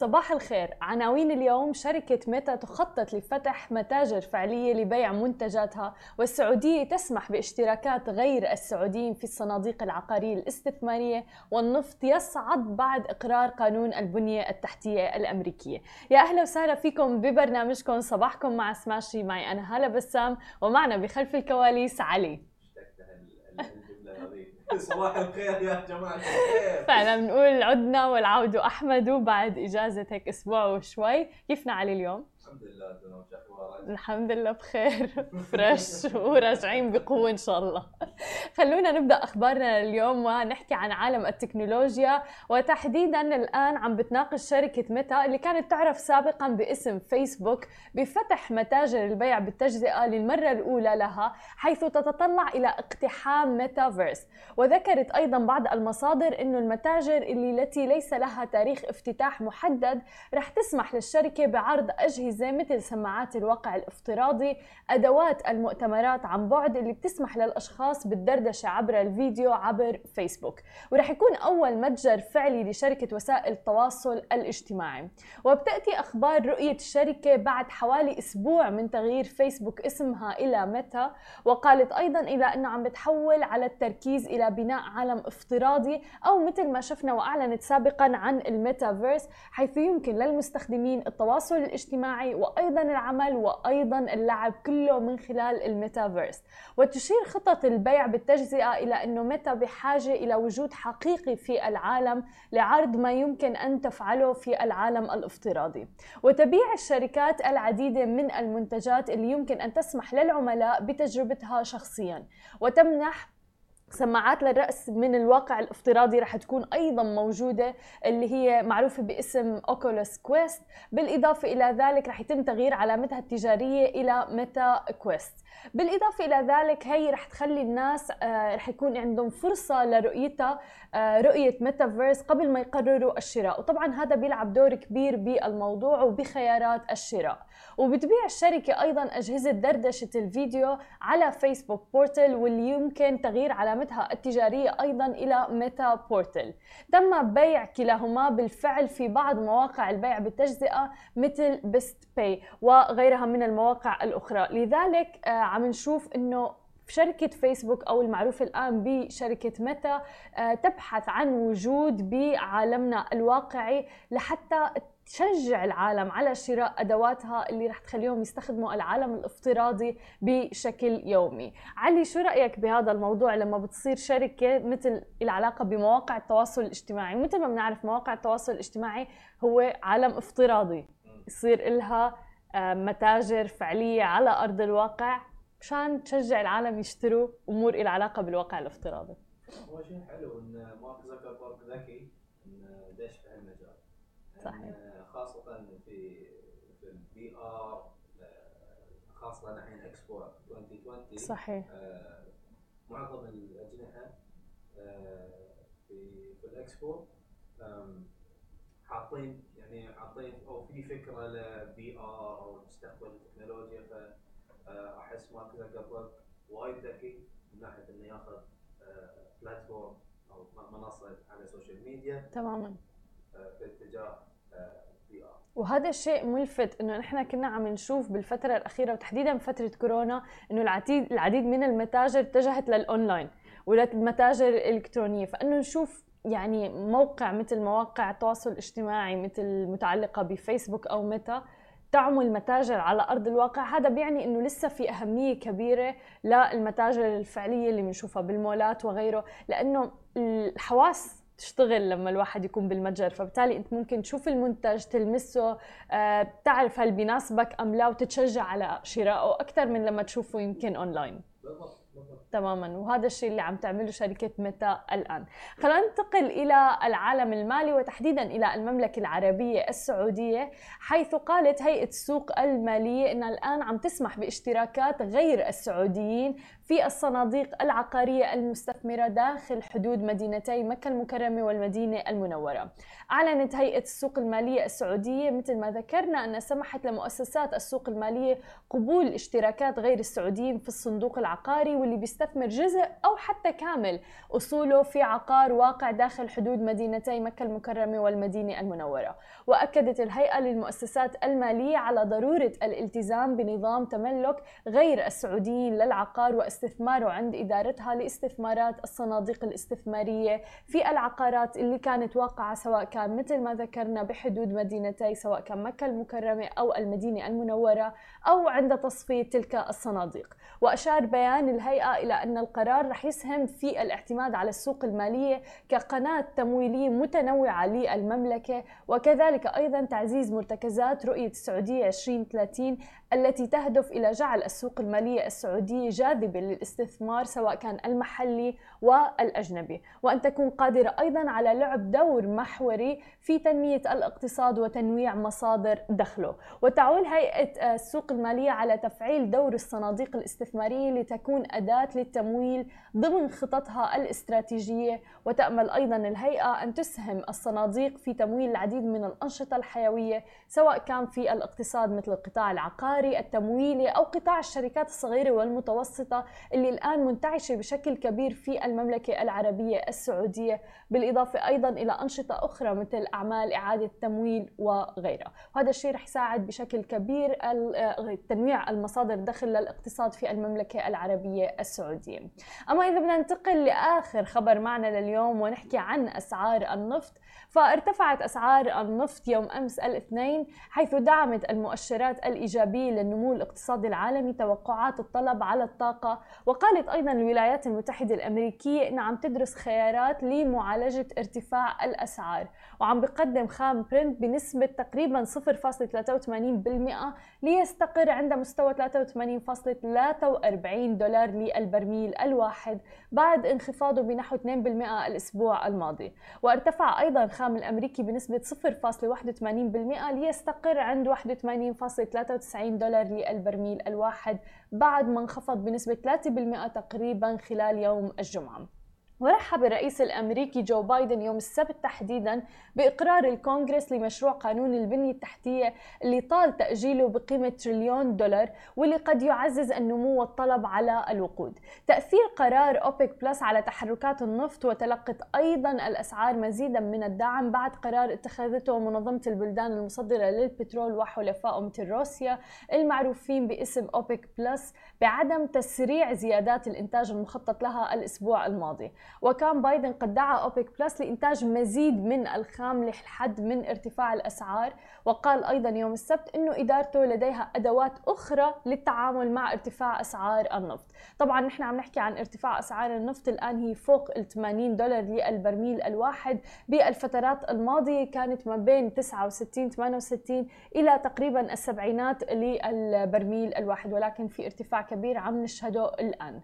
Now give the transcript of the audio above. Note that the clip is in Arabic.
صباح الخير. عناوين اليوم شركة ميتا تخطط لفتح متاجر فعلية لبيع منتجاتها والسعودية تسمح باشتراكات غير السعوديين في الصناديق العقارية الاستثمارية والنفط يصعد بعد إقرار قانون البنية التحتية الأمريكية. يا أهلا وسهلا فيكم ببرنامجكم. صباحكم مع سماشي. معي أنا هالة بسام ومعنا بخلف الكواليس علي. صباح الخير يا جماعة الخير. فعلا بنقول عدنا والعود أحمد بعد إجازة هيك أسبوع وشوي كيفنا علي اليوم؟ الحمد لله تمام شو أخبارك الحمد لله بخير fresh وراجعين بقوة إن شاء الله. خلونا نبدأ أخبارنا اليوم ونحكي عن عالم التكنولوجيا وتحديدا الآن عم بتناقش شركة ميتا اللي كانت تعرف سابقا باسم فيسبوك بفتح متاجر البيع بالتجزئة للمرة الأولى لها حيث تتطلع إلى اقتحام ميتافيرس. وذكرت أيضا بعض المصادر إنه المتاجر اللي التي ليس لها تاريخ افتتاح محدد رح تسمح للشركة بعرض أجهزة مثل سماعات الواقع الافتراضي أدوات المؤتمرات عن بعد اللي بتسمح للأشخاص بالدردشة عبر الفيديو عبر فيسبوك. ورح يكون أول متجر فعلي لشركة وسائل التواصل الاجتماعي. وبتأتي أخبار رؤية الشركة بعد حوالي أسبوع من تغيير فيسبوك اسمها إلى ميتا وقالت أيضا إلى إنه عم بتحول على التركيز إلى بناء عالم افتراضي أو مثل ما شفنا وأعلنت سابقا عن الميتافيرس حيث يمكن للمستخدمين التواصل الاجتماعي وأيضا العمل وأيضا اللعب كله من خلال الميتافيرس. وتشير خطط البيع بالتجزئة إلى إنه ميتا بحاجة إلى وجود حقيقي في العالم لعرض ما يمكن أن تفعله في العالم الافتراضي. وتبيع الشركات العديدة من المنتجات اللي يمكن أن تسمح للعملاء بتجربتها شخصيا. وتمنح سماعات للرأس من الواقع الافتراضي رح تكون أيضا موجودة اللي هي معروفة باسم أوكولوس كويست بالإضافة إلى ذلك رح يتم تغيير علامتها التجارية إلى ميتا كويست بالإضافة إلى ذلك هي رح تخلي الناس آه، رح يكون عندهم فرصة لرؤيتها آه، رؤية ميتافيرس قبل ما يقرروا الشراء. وطبعا هذا بيلعب دور كبير بالموضوع وبخيارات الشراء. وبتبيع الشركة أيضا أجهزة دردشة الفيديو على فيسبوك Portal واللي يمكن تغيير علامتها التجارية أيضا إلى Meta Portal. تم بيع كلاهما بالفعل في بعض مواقع البيع بالتجزئة مثل Best Buy وغيرها من المواقع الأخرى. لذلك آه، عم نشوف أنه شركة فيسبوك أو المعروفة الآن بشركة ميتا آه، تبحث عن وجود بعالمنا الواقعي لحتى تشجع العالم على شراء أدواتها اللي رح تخليهم يستخدموا العالم الافتراضي بشكل يومي. علي شو رأيك بهذا الموضوع لما بتصير شركة مثل العلاقة بمواقع التواصل الاجتماعي، مثل ما بنعرف مواقع التواصل الاجتماعي هو عالم افتراضي، يصير لها آه، متاجر فعلية على أرض الواقع مشان تشجع العالم يشتروا أمور لها علاقة بالواقع الافتراضي. هو شيء حلو إن مارك زكربرج ذكي انه دش في هالمجال. صحيح. خاصة في في ال VR خاصة الحين اكسبو 2020 صحيح. آه، معظم الأجنحة آه، في في الاكسبو حاطين يعني حاطين أو في فكرة ل VR أو مستقبل التكنولوجيا فاحس مارك زكربرج وايد ذكي من ناحية إنه ياخذ platform أو منصة على ال social media تماما. في اتجاه وهذا الشيء ملفت إنه نحن كنا عم نشوف بالفترة الأخيرة وتحديدا بفتره كورونا إنه العديد العديد من المتاجر اتجهت للأونلاين وللمتاجر الإلكترونية. فإنه نشوف يعني موقع مثل مواقع التواصل الاجتماعي مثل متعلقة بفيسبوك أو ميتا تعمل متاجر على أرض الواقع. هذا بيعني إنه لسه في أهمية كبيرة للمتاجر الفعلية اللي بنشوفها بالمولات وغيره لأنه الحواس تشتغل لما الواحد يكون بالمتجر. فبالتالي أنت ممكن تشوف المنتج تلمسه آه، تعرف هل بيناسبك أم لا وتتشجع على شرائه أكثر من لما تشوفه يمكن اونلاين تماما. وهذا الشيء اللي عم تعمله شركة ميتا الآن. خلينا ننتقل إلى العالم المالي وتحديدا إلى المملكة العربية السعودية حيث قالت هيئة السوق المالية أنها الآن عم تسمح باشتراكات غير السعوديين في الصناديق العقارية المستثمرة داخل حدود مدينتي مكة المكرمة والمدينة المنورة. أعلنت هيئة السوق المالية السعودية مثل ما ذكرنا أن سمحت لمؤسسات السوق المالية قبول اشتراكات غير السعوديين في الصندوق العقاري واللي بيستثمر جزء أو حتى كامل أصوله في عقار واقع داخل حدود مدينتي مكة المكرمة والمدينة المنورة. وأكدت الهيئة للمؤسسات المالية على ضرورة الالتزام بنظام تملك غير السعوديين للعقار واستثماره عند إدارتها لاستثمارات الصناديق الاستثمارية في العقارات اللي كانت واقعة سواء كان مثل ما ذكرنا بحدود مدينتي سواء كان مكة المكرمة أو المدينة المنورة أو عند تصفية تلك الصناديق. وأشار بيان الهيئة إلى أن القرار رح يسهم في الاعتماد على السوق المالية كقناة تمويلية متنوعة للمملكة وكذلك أيضا تعزيز مرتكزات رؤية السعودية 2030 التي تهدف إلى جعل السوق المالية السعودية جاذبة للاستثمار سواء كان المحلي والأجنبي. وأن تكون قادرة أيضا على لعب دور محوري في تنمية الاقتصاد وتنويع مصادر دخله. وتعول هيئة السوق المالية على تفعيل دور الصناديق الاستثمارية لتكون أداة للتمويل ضمن خططها الاستراتيجية وتأمل أيضا الهيئة أن تسهم الصناديق في تمويل العديد من الأنشطة الحيوية سواء كان في الاقتصاد مثل القطاع العقاري التمويلي أو قطاع الشركات الصغيرة والمتوسطة اللي الآن منتعشة بشكل كبير في المملكة العربية السعودية بالإضافة أيضا إلى أنشطة أخرى مثل أعمال إعادة التمويل وغيرها. وهذا الشيء رح يساعد بشكل كبير تنويع المصادر الدخل للاقتصاد في المملكة العربية السعودية. أما إذا بدنا ننتقل لآخر خبر معنا لليوم ونحكي عن أسعار النفط فارتفعت أسعار النفط يوم أمس الاثنين حيث دعمت المؤشرات الإيجابية للنمو الاقتصادي العالمي توقعات الطلب على الطاقة. وقالت أيضا الولايات المتحدة الأمريكية أنها عم تدرس خيارات لمعالجة ارتفاع الأسعار وعم بقدم خام برنت بنسبة تقريبا 0.83% ليستقر عند مستوى 83.43 دولار للبرميل الواحد بعد انخفاضه بنحو 2% الأسبوع الماضي. وارتفع أيضا الخام الأمريكي بنسبة 0.81% ليستقر عند 81.93 دولار للبرميل الواحد بعد ما انخفض بنسبة 3% تقريبا خلال يوم الجمعة. ورحب الرئيس الأمريكي جو بايدن يوم السبت تحديدا بإقرار الكونغرس لمشروع قانون البنية التحتية اللي طال تأجيله بقيمة تريليون دولار واللي قد يعزز النمو والطلب على الوقود. تأثير قرار أوبك بلس على تحركات النفط وتلقت أيضا الأسعار مزيدا من الدعم بعد قرار اتخذته منظمة البلدان المصدرة للبترول وحلفائه مثل روسيا المعروفين باسم أوبك بلس بعدم تسريع زيادات الإنتاج المخطط لها الأسبوع الماضي. وكان بايدن قد دعا أوبك بلس لإنتاج مزيد من الخام للحد من ارتفاع الأسعار وقال أيضا يوم السبت أنه إدارته لديها أدوات أخرى للتعامل مع ارتفاع أسعار النفط. طبعا نحن عم نحكي عن ارتفاع أسعار النفط الآن هي فوق ال 80 دولار للبرميل الواحد. بالفترات الماضية كانت ما بين 69 68 إلى تقريبا السبعينات للبرميل الواحد ولكن في ارتفاع كبير عم نشهده الآن.